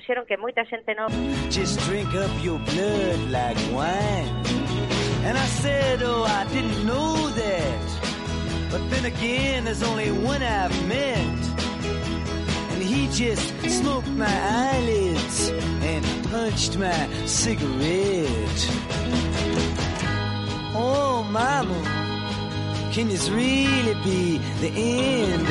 que moita xente non Just drink up your blood like wine. And I said, oh, I didn't know that. But then again, there's only one I've met. And he just smoked my eyelids and punched my cigarette. Oh, mama, can this really be the end?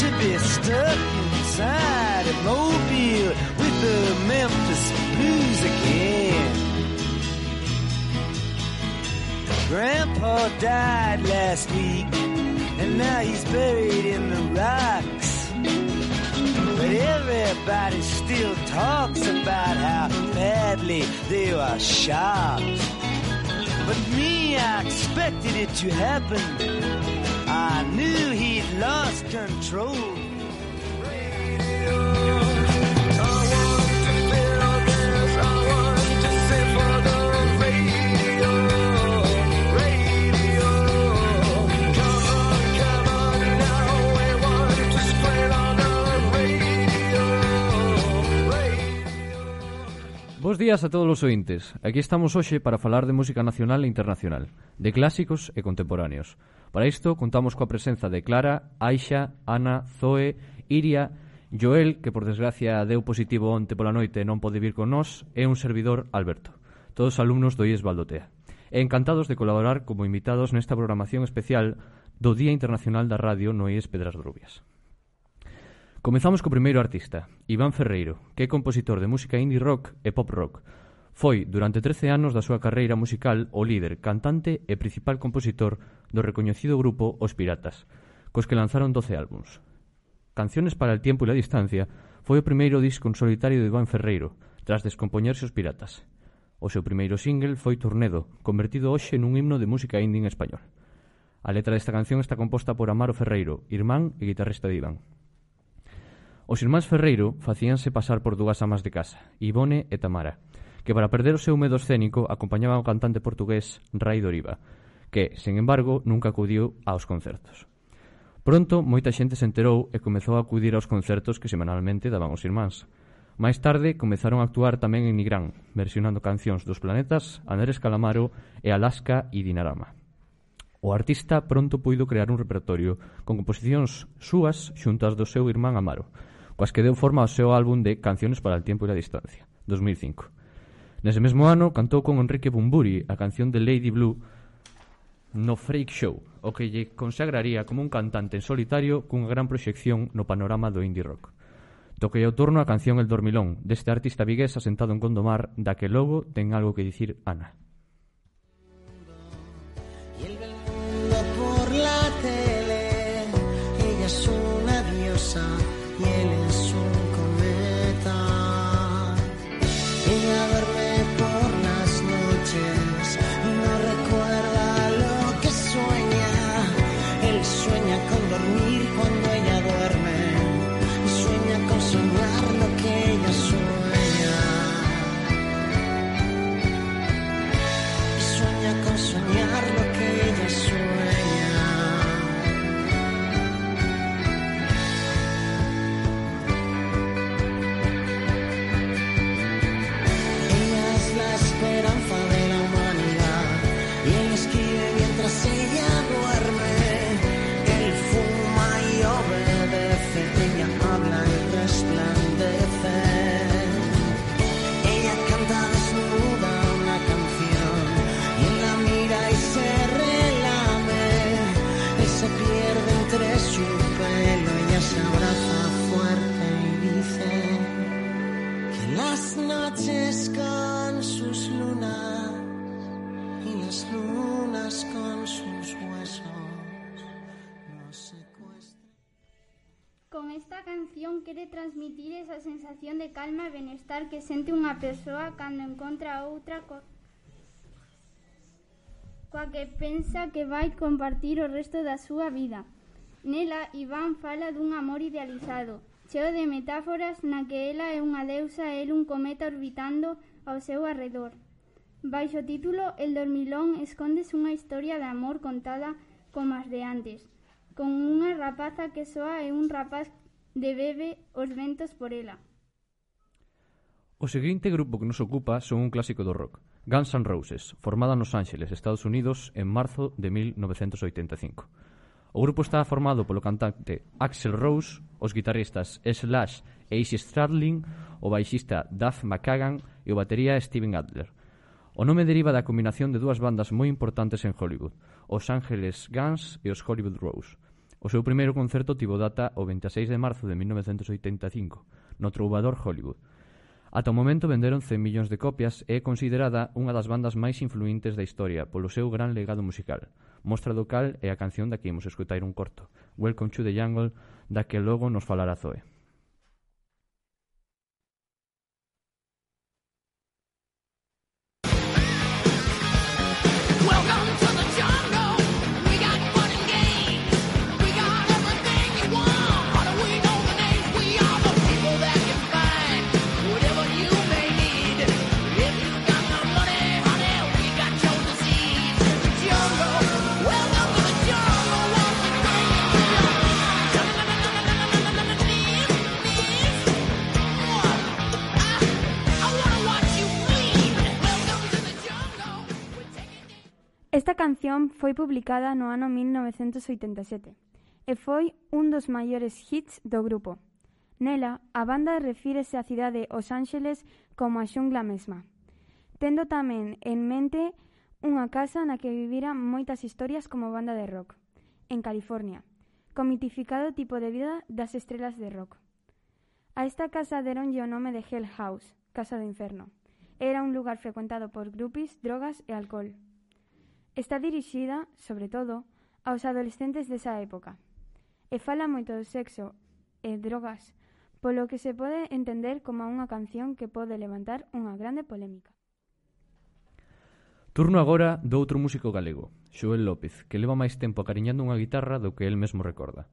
To be stuck inside a mobile with the Memphis Blues again. Grandpa died last week, and now he's buried in the rocks. But everybody still talks about how badly they were shot. But me, I expected it to happen. I knew he'd lost control. Bos días a todos os ointes. Aquí estamos hoxe para falar de música nacional e internacional, de clásicos e contemporáneos. Para isto, contamos coa presenza de Clara, Aixa, Ana, Zoe, Iria, Joel, que por desgracia deu positivo onte pola noite e non pode vir con nós, e un servidor, Alberto. Todos alumnos do IES Baldotea. E encantados de colaborar como invitados nesta programación especial do Día Internacional da Radio no IES Pedras Rubias. Comezamos co primeiro artista, Iván Ferreiro, que é compositor de música indie rock e pop rock. Foi, durante 13 anos da súa carreira musical, o líder, cantante e principal compositor do recoñecido grupo Os Piratas, cos que lanzaron 12 álbums. Canciones para el tiempo e la distancia foi o primeiro disco en solitario de Iván Ferreiro, tras descompoñerse Os Piratas. O seu primeiro single foi Tornedo, convertido hoxe nun himno de música indie en español. A letra desta canción está composta por Amaro Ferreiro, irmán e guitarrista de Iván. Os irmáns Ferreiro facíanse pasar por dúas amas de casa, Ivone e Tamara, que para perder o seu medo escénico acompañaban ao cantante portugués Rai Doriva, que, sen embargo, nunca acudiu aos concertos. Pronto, moita xente se enterou e comezou a acudir aos concertos que semanalmente daban os irmáns. Máis tarde, comezaron a actuar tamén en Nigrán, versionando cancións dos planetas Andrés Calamaro e Alaska e Dinarama. O artista pronto puido crear un repertorio con composicións súas xuntas do seu irmán Amaro, coas que deu forma ao seu álbum de Canciones para el Tiempo e la Distancia, 2005. Nese mesmo ano, cantou con Enrique Bumburi a canción de Lady Blue no Freak Show, o que lle consagraría como un cantante en solitario cunha gran proxección no panorama do indie rock. Toquei o turno a canción El Dormilón, deste artista vigués asentado en Gondomar, da que logo ten algo que dicir Ana. Y el mundo por la tele, ella es con esta canción quere transmitir esa sensación de calma e benestar que sente unha persoa cando encontra outra co coa que pensa que vai compartir o resto da súa vida. Nela, Iván fala dun amor idealizado, cheo de metáforas na que ela é unha deusa e el un cometa orbitando ao seu arredor. Baixo título, El dormilón escondes unha historia de amor contada como as de antes, con unha rapaza que soa e un rapaz de bebe os ventos por ela. O seguinte grupo que nos ocupa son un clásico do rock, Guns N' Roses, formada nos Ángeles, Estados Unidos, en marzo de 1985. O grupo está formado polo cantante Axel Rose, os guitarristas Slash e Izzy Stradlin, o baixista Duff McKagan e o batería Steven Adler. O nome deriva da combinación de dúas bandas moi importantes en Hollywood, os Ángeles Guns e os Hollywood Rose. O seu primeiro concerto tivo data o 26 de marzo de 1985, no Troubador Hollywood. Ata o momento venderon 100 millóns de copias e é considerada unha das bandas máis influentes da historia polo seu gran legado musical. Mostra do cal é a canción da que imos escutar un corto, Welcome to the Jungle, da que logo nos falará Zoe. canción foi publicada no ano 1987 e foi un dos maiores hits do grupo. Nela, a banda refírese á cidade Os Ángeles como a xungla mesma, tendo tamén en mente unha casa na que viviran moitas historias como banda de rock, en California, co mitificado tipo de vida das estrelas de rock. A esta casa deronlle o nome de Hell House, Casa do Inferno. Era un lugar frecuentado por groupies, drogas e alcohol. Está dirixida, sobre todo, aos adolescentes desa época, e fala moito do sexo e drogas, polo que se pode entender como unha canción que pode levantar unha grande polémica. Turno agora do outro músico galego, Xoel López, que leva máis tempo acariñando unha guitarra do que el mesmo recorda.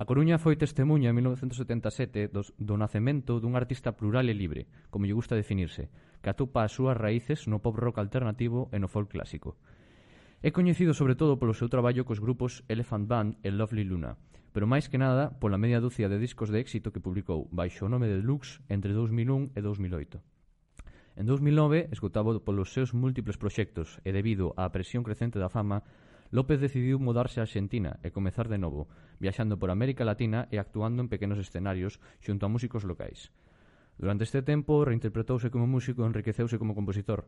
A Coruña foi testemunha en 1977 dos, do nacemento dun artista plural e libre, como lle gusta definirse, que atopa as súas raíces no pop rock alternativo e no folk clásico. É coñecido sobre todo polo seu traballo cos grupos Elephant Band e Lovely Luna, pero máis que nada pola media dúcia de discos de éxito que publicou baixo o nome de Lux entre 2001 e 2008. En 2009, esgotado polos seus múltiples proxectos e debido á presión crecente da fama, López decidiu mudarse a Argentina e comezar de novo, viaxando por América Latina e actuando en pequenos escenarios xunto a músicos locais. Durante este tempo reinterpretouse como músico e enriqueceuse como compositor.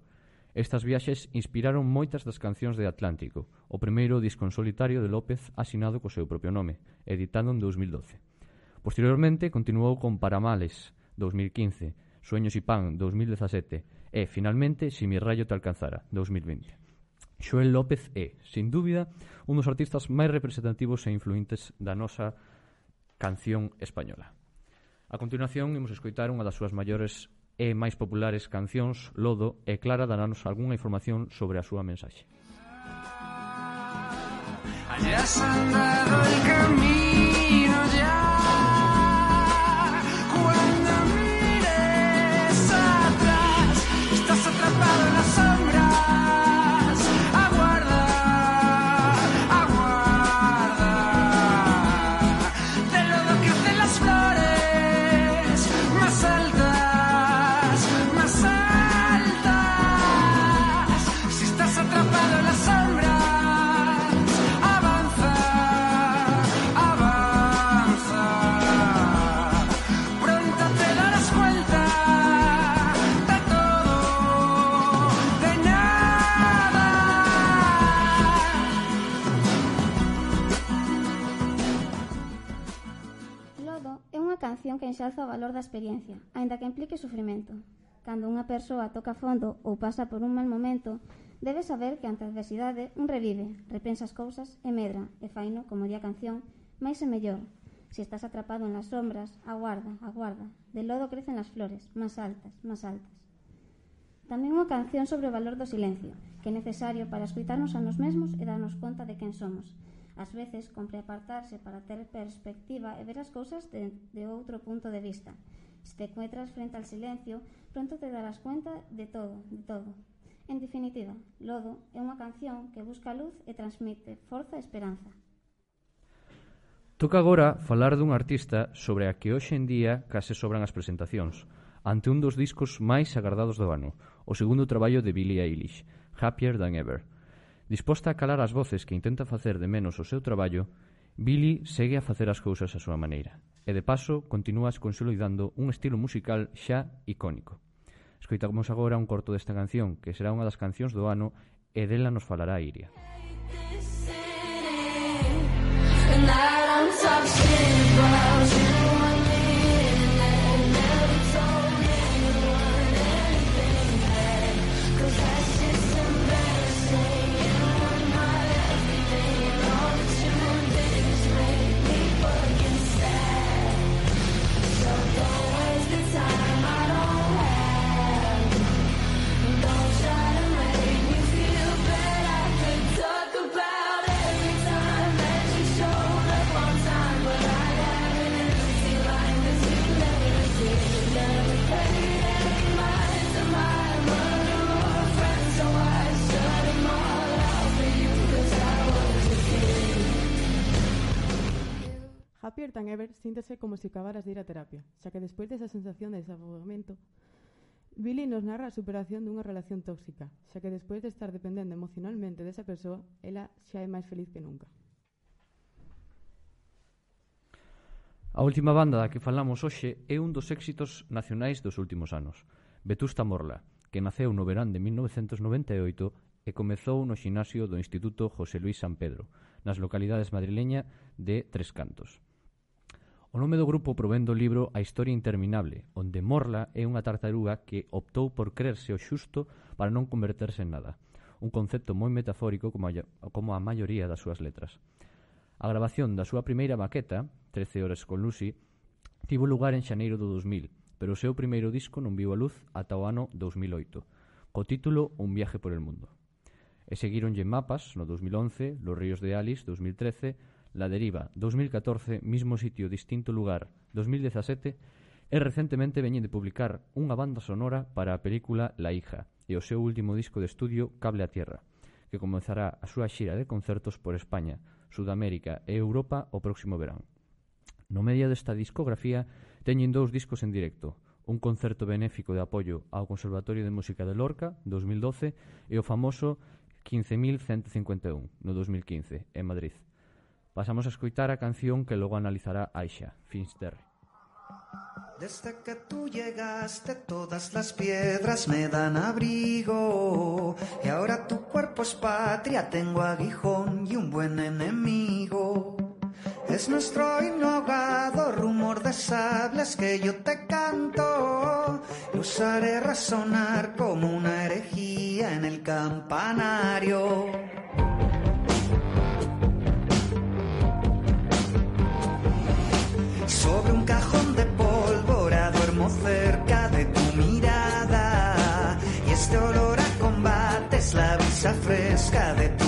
Estas viaxes inspiraron moitas das cancións de Atlántico, o primeiro disco en solitario de López asinado co seu propio nome, editado en 2012. Posteriormente continuou con Paramales, 2015, Sueños y Pan, 2017 e, finalmente, Si mi rayo te alcanzara, 2020. Xoel López é, sin dúbida, un dos artistas máis representativos e influentes da nosa canción española. A continuación, imos escoitar unha das súas maiores e máis populares cancións, Lodo e Clara darános algunha información sobre a súa mensaxe. Allá has andado el camino ya da experiencia, aínda que implique sufrimento. Cando unha persoa toca fondo ou pasa por un mal momento, debe saber que ante a adversidade un revive, repensa as cousas e medra, e faino, como di a canción, máis e mellor. Se si estás atrapado en las sombras, aguarda, aguarda. De lodo crecen as flores, máis altas, máis altas. Tamén unha canción sobre o valor do silencio, que é necesario para escuitarnos a nos mesmos e darnos conta de quen somos, Ás veces compre apartarse para ter perspectiva e ver as cousas de, de outro punto de vista. Se te encuentras frente al silencio, pronto te darás cuenta de todo, de todo. En definitiva, Lodo é unha canción que busca luz e transmite forza e esperanza. Toca agora falar dun artista sobre a que hoxe en día case sobran as presentacións, ante un dos discos máis agardados do ano, o segundo traballo de Billie Eilish, Happier Than Ever, Disposta a calar as voces que intentan facer de menos o seu traballo, Billy segue a facer as cousas á súa maneira, e de paso continúas consolidando un estilo musical xa icónico. Escoitamos agora un corto desta canción, que será unha das cancións do ano, e dela nos falará Iria. And that I'm. terapia tan ever síntese como se si acabaras de ir a terapia, xa que despois desa sensación de desafogamento, Billy nos narra a superación dunha relación tóxica, xa que despois de estar dependendo emocionalmente desa persoa, ela xa é máis feliz que nunca. A última banda da que falamos hoxe é un dos éxitos nacionais dos últimos anos, Vetusta Morla, que naceu no verán de 1998 e comezou no xinasio do Instituto José Luis San Pedro, nas localidades madrileña de Tres Cantos nome do grupo provén do libro A historia interminable, onde Morla é unha tartaruga que optou por creerse o xusto para non converterse en nada, un concepto moi metafórico como a, como a maioría das súas letras. A grabación da súa primeira maqueta, 13 horas con Lucy, tivo lugar en xaneiro do 2000, pero o seu primeiro disco non viu a luz ata o ano 2008, co título Un viaje por el mundo. E seguironlle mapas no 2011, Los ríos de Alice 2013, La Deriva, 2014, mismo sitio, distinto lugar, 2017, e recentemente veñen de publicar unha banda sonora para a película La Hija e o seu último disco de estudio Cable a Tierra, que comenzará a súa xira de concertos por España, Sudamérica e Europa o próximo verán. No medio desta discografía teñen dous discos en directo, un concerto benéfico de apoio ao Conservatorio de Música de Lorca 2012 e o famoso 15.151 no 2015 en Madrid Pasamos a escoitar a canción que logo analizará Aisha, Finsterre. Desde que tú llegaste todas las piedras me dan abrigo y ahora tu cuerpo es patria, tengo aguijón y un buen enemigo. Es nuestro inhogado rumor de sables que yo te canto. Lo usaré resonar como una herejía en el campanario. Sobre un cajón de pólvora duermo cerca de tu mirada. Y este olor a combate es la brisa fresca de tu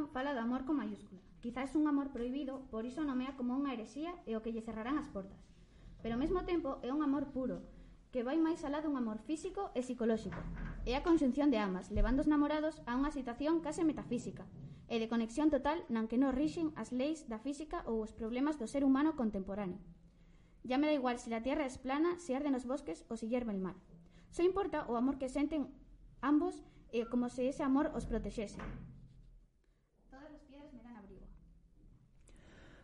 canción fala do amor con maiúscula. Quizás un amor prohibido, por iso nomea como unha herexía e o que lle cerrarán as portas. Pero ao mesmo tempo é un amor puro, que vai máis alá dun amor físico e psicolóxico. É a conxunción de amas, levando os namorados a unha situación case metafísica e de conexión total nan que non rixen as leis da física ou os problemas do ser humano contemporáneo. Ya me da igual se la tierra es plana, se arden os bosques ou se hierve el mar. Só importa o amor que senten ambos e como se ese amor os protexese.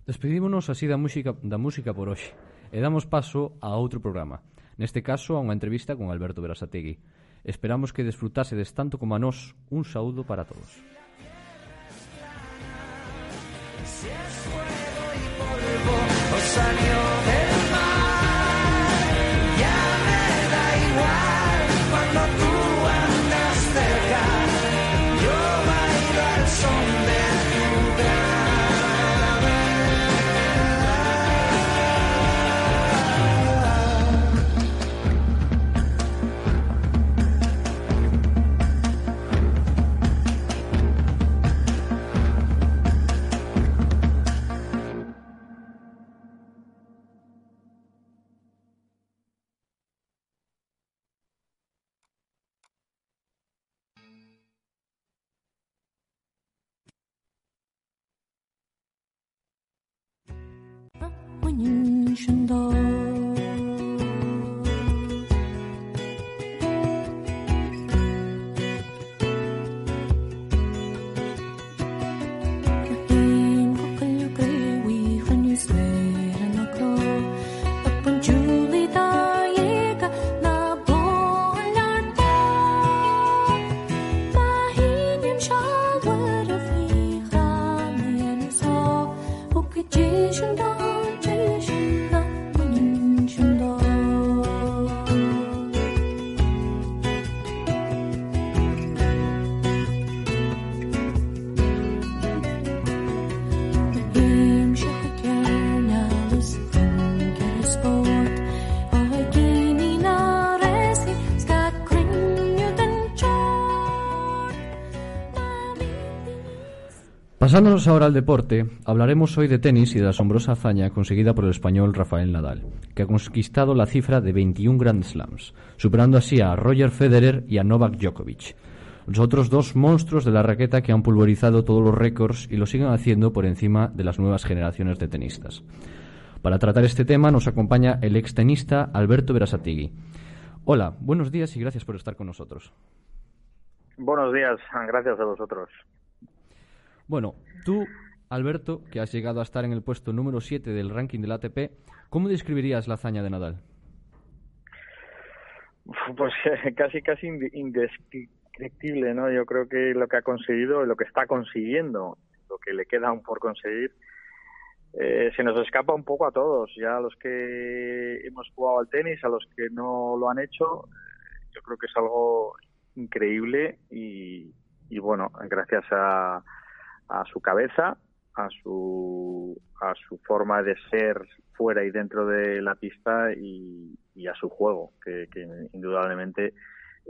Despedímonos así da música, da música por hoxe e damos paso a outro programa, neste caso a unha entrevista con Alberto Berasategui. Esperamos que desfrutasedes tanto como a nós. Un saúdo para todos. Si es fuego y polvo, Pasándonos ahora al deporte, hablaremos hoy de tenis y de la asombrosa hazaña conseguida por el español Rafael Nadal, que ha conquistado la cifra de 21 Grand Slams, superando así a Roger Federer y a Novak Djokovic, los otros dos monstruos de la raqueta que han pulverizado todos los récords y lo siguen haciendo por encima de las nuevas generaciones de tenistas. Para tratar este tema nos acompaña el extenista Alberto Berasategui. Hola, buenos días y gracias por estar con nosotros. Buenos días, gracias a vosotros. Bueno, tú, Alberto, que has llegado a estar en el puesto número 7 del ranking del ATP, ¿cómo describirías la hazaña de Nadal? Pues casi, casi inde- indescriptible, ¿no? Yo creo que lo que ha conseguido, lo que está consiguiendo, lo que le queda aún por conseguir, eh, se nos escapa un poco a todos, ya a los que hemos jugado al tenis, a los que no lo han hecho, eh, yo creo que es algo increíble y, y bueno, gracias a, a su cabeza, a su, a su forma de ser fuera y dentro de la pista y, a su juego, que, que indudablemente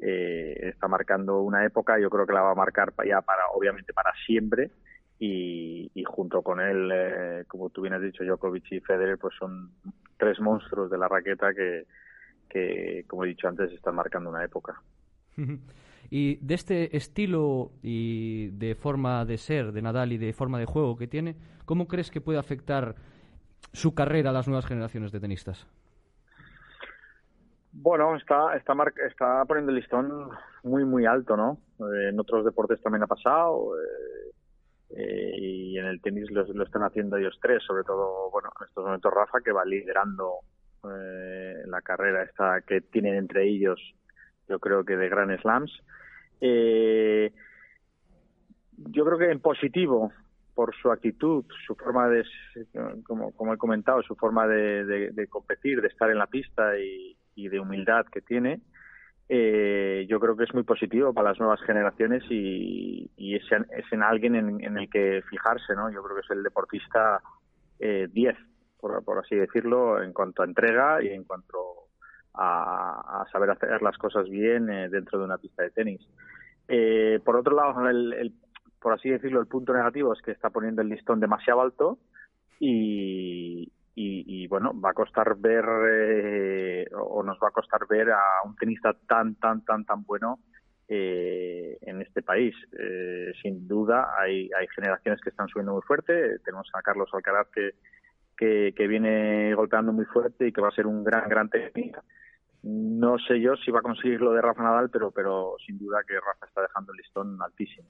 eh, está marcando una época, yo creo que la va a marcar ya para, obviamente para siempre, y, y junto con él, eh, como tú bien has dicho, Djokovic y Federer, pues son tres monstruos de la raqueta que, que como he dicho antes, están marcando una época. Y de este estilo y de forma de ser de Nadal y de forma de juego que tiene, ¿cómo crees que puede afectar su carrera a las nuevas generaciones de tenistas? Bueno, está, está, mar- está poniendo el listón muy, muy alto, ¿no? Eh, en otros deportes también ha pasado. eh, eh, y en el tenis lo, lo están haciendo ellos tres, sobre todo, bueno, en estos momentos Rafa, que va liderando la carrera esta que tienen entre ellos, yo creo que de Grand Slams. Eh, yo creo que en positivo, por su actitud, su forma de, como, he comentado, su forma de, competir, de estar en la pista y, de humildad que tiene, eh, yo creo que es muy positivo para las nuevas generaciones y, y es, en, alguien en, en el que fijarse, ¿no? Yo creo que es el deportista eh, 10, por, por así decirlo, en cuanto a entrega y en cuanto a, saber hacer las cosas bien eh, dentro de una pista de tenis. Eh, por otro lado, el, el- por así decirlo, el punto negativo es que está poniendo el listón demasiado alto y, y, y, bueno, va a costar ver eh, o nos va a costar ver a un tenista tan, tan, tan, tan bueno eh, en este país. Eh, sin duda, hay, hay generaciones que están subiendo muy fuerte. Tenemos a Carlos Alcaraz que, que, que viene golpeando muy fuerte y que va a ser un gran, gran tenista. No sé yo si va a conseguir lo de Rafa Nadal, pero, pero sin duda que Rafa está dejando el listón altísimo.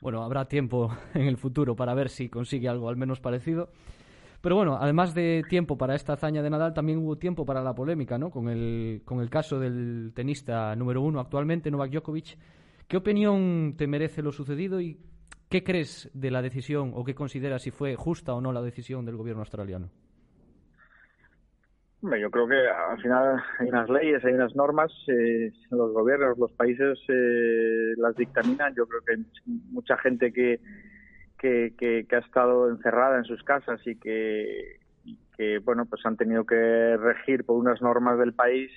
Bueno, habrá tiempo en el futuro para ver si consigue algo al menos parecido. Pero bueno, además de tiempo para esta hazaña de Nadal, también hubo tiempo para la polémica, ¿no? Con el, con el caso del tenista número uno actualmente, Novak Djokovic. ¿Qué opinión te merece lo sucedido y qué crees de la decisión o qué consideras si fue justa o no la decisión del gobierno australiano? Yo creo que al final hay unas leyes, hay unas normas, eh, los gobiernos, los países eh, las dictaminan. Yo creo que mucha gente que, que, que, ha estado encerrada en sus casas y que, y que bueno pues han tenido que regir por unas normas del país.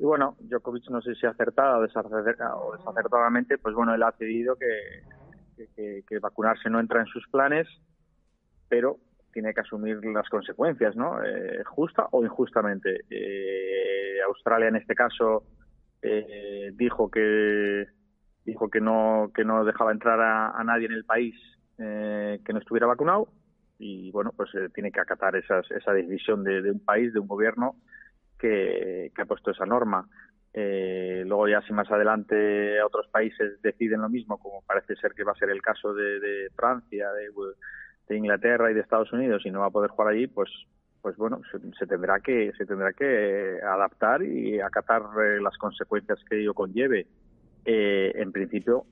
Y bueno, Djokovic no sé si acertada o, o desacertadamente, pues bueno, él ha decidido que- que vacunarse no entra en sus planes, pero tiene que asumir las consecuencias, ¿no? Eh, justa o injustamente. Eh, Australia en este caso eh, dijo que dijo que no que no dejaba entrar a, nadie en el país eh, que no estuviera vacunado y bueno, pues tiene que acatar esas, esa decisión de, de un país, de un gobierno que, que ha puesto esa norma. Eh, luego ya si más adelante otros países deciden lo mismo, como parece ser que va a ser el caso de, de Francia, de, de Inglaterra y de Estados Unidos y no va a poder jugar allí, pues pues bueno, se, tendrá que se tendrá que adaptar y acatar eh, las consecuencias que ello conlleve. Eh, en principio,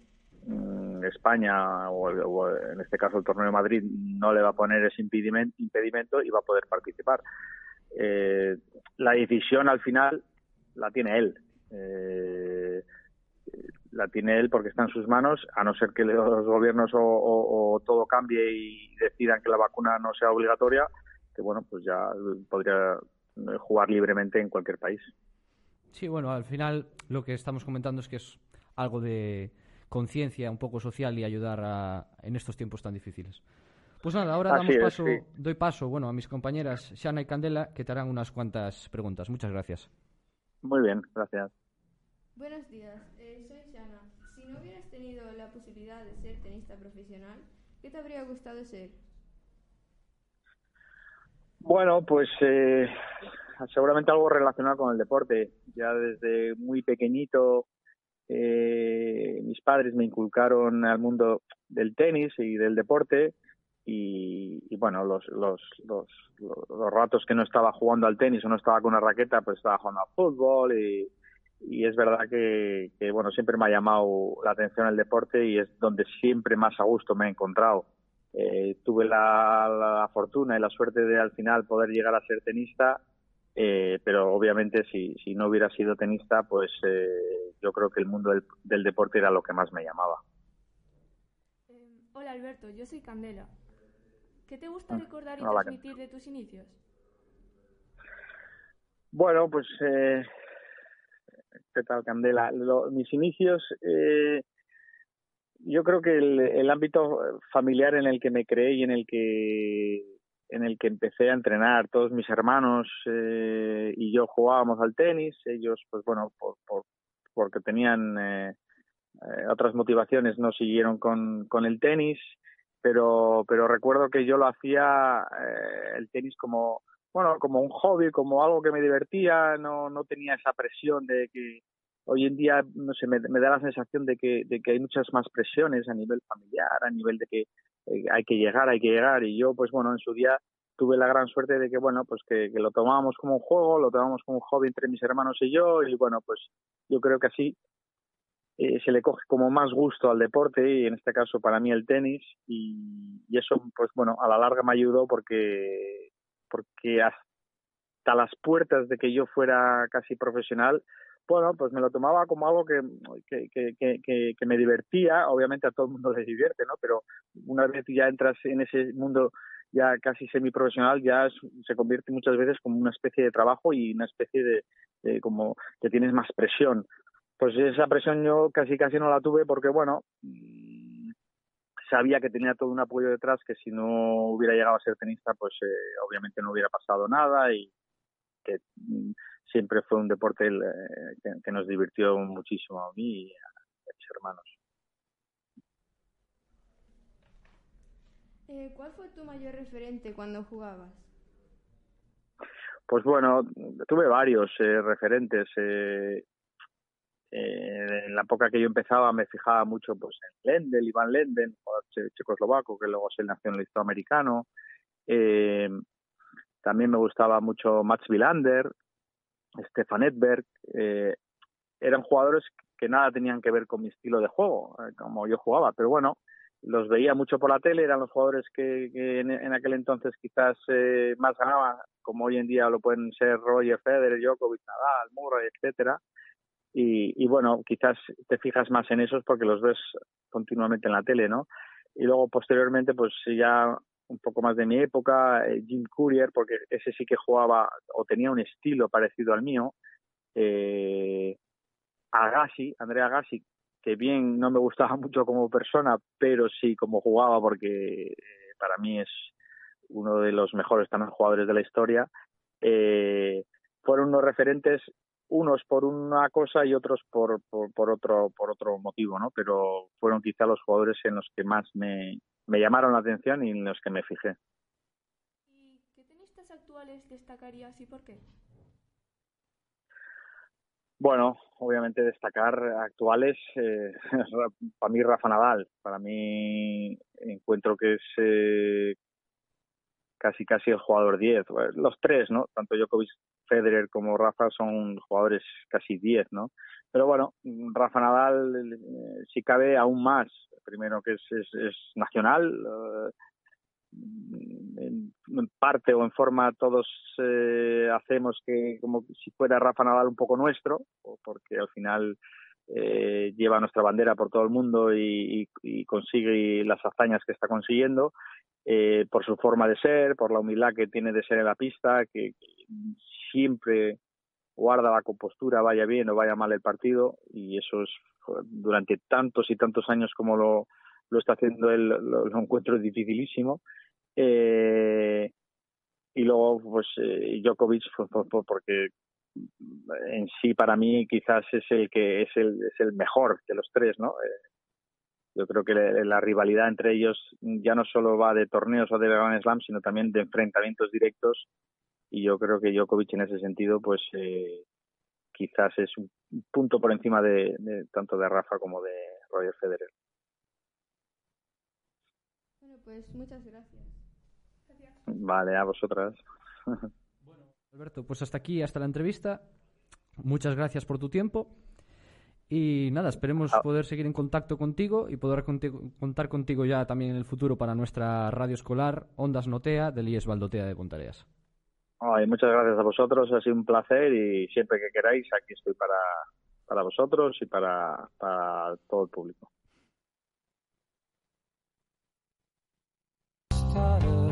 mm, España o, en este caso el torneo de Madrid no le va a poner ese impedimento, impedimento y va a poder participar. Eh, la decisión al final la tiene él. Eh, la tiene él porque está en sus manos, a no ser que los gobiernos o, o- o todo cambie y decidan que la vacuna no sea obligatoria, que bueno, pues ya podría eh, jugar libremente en cualquier país. Sí, bueno, al final lo que estamos comentando es que es algo de conciencia un poco social y ayudar a, en estos tiempos tan difíciles. Pues nada, ahora Así damos es, paso, sí. doy paso bueno, a mis compañeras Shana y Candela que te harán unas cuantas preguntas. Muchas gracias. Muy bien, gracias. Buenos días, eh, soy Shana. Si no hubieras tenido la posibilidad de ser tenista profesional, ¿qué te habría gustado ser? Bueno, pues eh, seguramente algo relacionado con el deporte. Ya desde muy pequeñito eh, mis padres me inculcaron al mundo del tenis y del deporte y, bueno, los, los, los, los, los ratos que no estaba jugando al tenis o no estaba con una raqueta, pues estaba jugando al fútbol y, y es verdad que, que, bueno, siempre me ha llamado la atención el deporte y es donde siempre más a gusto me he encontrado. Eh, tuve la, la fortuna y la suerte de al final poder llegar a ser tenista, eh, pero obviamente si, si no hubiera sido tenista, pues eh, yo creo que el mundo del, del deporte era lo que más me llamaba. Eh, hola Alberto, yo soy Candela. ¿Qué te gusta Ah, recordar y hola, transmitir de tus inicios? Bueno, pues, eh, ¿qué tal, Candela? Mis inicios, eh, yo creo que el, ámbito familiar en el que me creé y en el que en el que empecé a entrenar, todos mis hermanos eh, y yo jugábamos al tenis, ellos, pues bueno, por, por, porque tenían eh, eh, otras motivaciones, no siguieron con, con el tenis, pero, pero recuerdo que yo lo hacía el tenis como, bueno, como un hobby, como algo que me divertía, no, no tenía esa presión de que hoy en día, no sé, me, me da la sensación de que, de que hay muchas más presiones a nivel familiar, a nivel de que eh, hay que llegar, hay que llegar, y yo, pues bueno, en su día tuve la gran suerte de que, bueno, pues que, lo tomábamos como un juego, lo tomábamos como un hobby entre mis hermanos y yo, y bueno, pues yo creo que así eh, se le coge como más gusto al deporte y en este caso para mí el tenis. Y, y eso pues bueno a la larga me ayudó porque porque hasta las puertas de que yo fuera casi profesional bueno pues me lo tomaba como algo que que, que, que, que- que me divertía. Obviamente a todo el mundo le divierte no pero una vez ya entras en ese mundo ya casi semiprofesional ya se convierte muchas veces como una especie de trabajo y una especie de, de como que tienes más presión. Pues esa presión yo casi casi no la tuve porque bueno sabía que tenía todo un apoyo detrás que si no hubiera llegado a ser tenista pues eh, obviamente no hubiera pasado nada y que mm, siempre fue un deporte el, eh, que, que nos divirtió muchísimo a mí y a, mis hermanos Eh, ¿Cuál fue tu mayor referente cuando jugabas? Pues bueno, tuve varios eh, referentes. Eh, en la época que yo empezaba me fijaba mucho pues en Lendl, Iván Lendl, che- checoslovaco, que luego se nacionalizó americano. Eh, también me gustaba mucho Mats Wilander, Stefan Edberg. eh, eran jugadores que nada tenían que ver con mi estilo de juego, eh, como yo jugaba, pero bueno, los veía mucho por la tele, eran los jugadores que, en aquel entonces quizás eh, más ganaban, como hoy en día lo pueden ser Roger Federer, Djokovic, Nadal, Murray, etcétera. Y, bueno, quizás te fijas más en esos porque los ves continuamente en la tele, ¿no? Y luego posteriormente, pues ya un poco más de mi época, eh, Jim Courier, porque ese sí que jugaba o tenía un estilo parecido al mío. Eh, Agassi, Andrea Agassi, que bien no me gustaba mucho como persona, pero sí como jugaba porque eh, para mí es uno de los mejores también jugadores de la historia. Eh, fueron unos referentes unos por una cosa y otros por, por, por otro por otro motivo, ¿no? Pero fueron quizá los jugadores en los que más me, me llamaron la atención y en los que me fijé. actuales destacarías y por qué? Bueno, obviamente destacar actuales, eh, para mí Rafa Nadal, para mí encuentro que es eh, casi casi el jugador 10, Bueno, los tres, ¿no? Tanto Djokovic, Federer como Rafa son jugadores casi 10, ¿no? Pero bueno, Rafa Nadal, eh, si cabe, aún más, primero que es, es, nacional, eh, en, parte o en forma todos eh, hacemos que como si fuera Rafa Nadal un poco nuestro, porque al final eh, lleva nuestra bandera por todo el mundo y, y- y consigue las hazañas que está consiguiendo, eh, por su forma de ser, por la humildad que tiene de ser en la pista, que, que siempre guarda la compostura, vaya bien o vaya mal el partido, y eso es durante tantos y tantos años como lo, lo está haciendo él, lo, lo encuentro dificilísimo. Eh, y luego, pues, eh, Djokovic, porque en sí para mí quizás es el que es el, es el mejor de los tres, ¿no? Eh, yo creo que la, la rivalidad entre ellos ya no solo va de torneos o de Grand Slam, sino también de enfrentamientos directos. Y yo creo que Djokovic en ese sentido, pues eh, quizás es un punto por encima de, de tanto de Rafa como de Roger Federer. Bueno, pues muchas gracias. Vale, a vosotras. Alberto, pues hasta aquí, hasta la entrevista. Muchas gracias por tu tiempo. Y nada, esperemos Ah. poder seguir en contacto contigo y poder contigo- contar contigo ya también en el futuro para nuestra radio escolar Ondas Notea del IES Valdotea de Pontareas. Ay, muchas gracias a vosotros, ha sido un placer y siempre que queráis aquí estoy para, para vosotros y para, para todo el público. started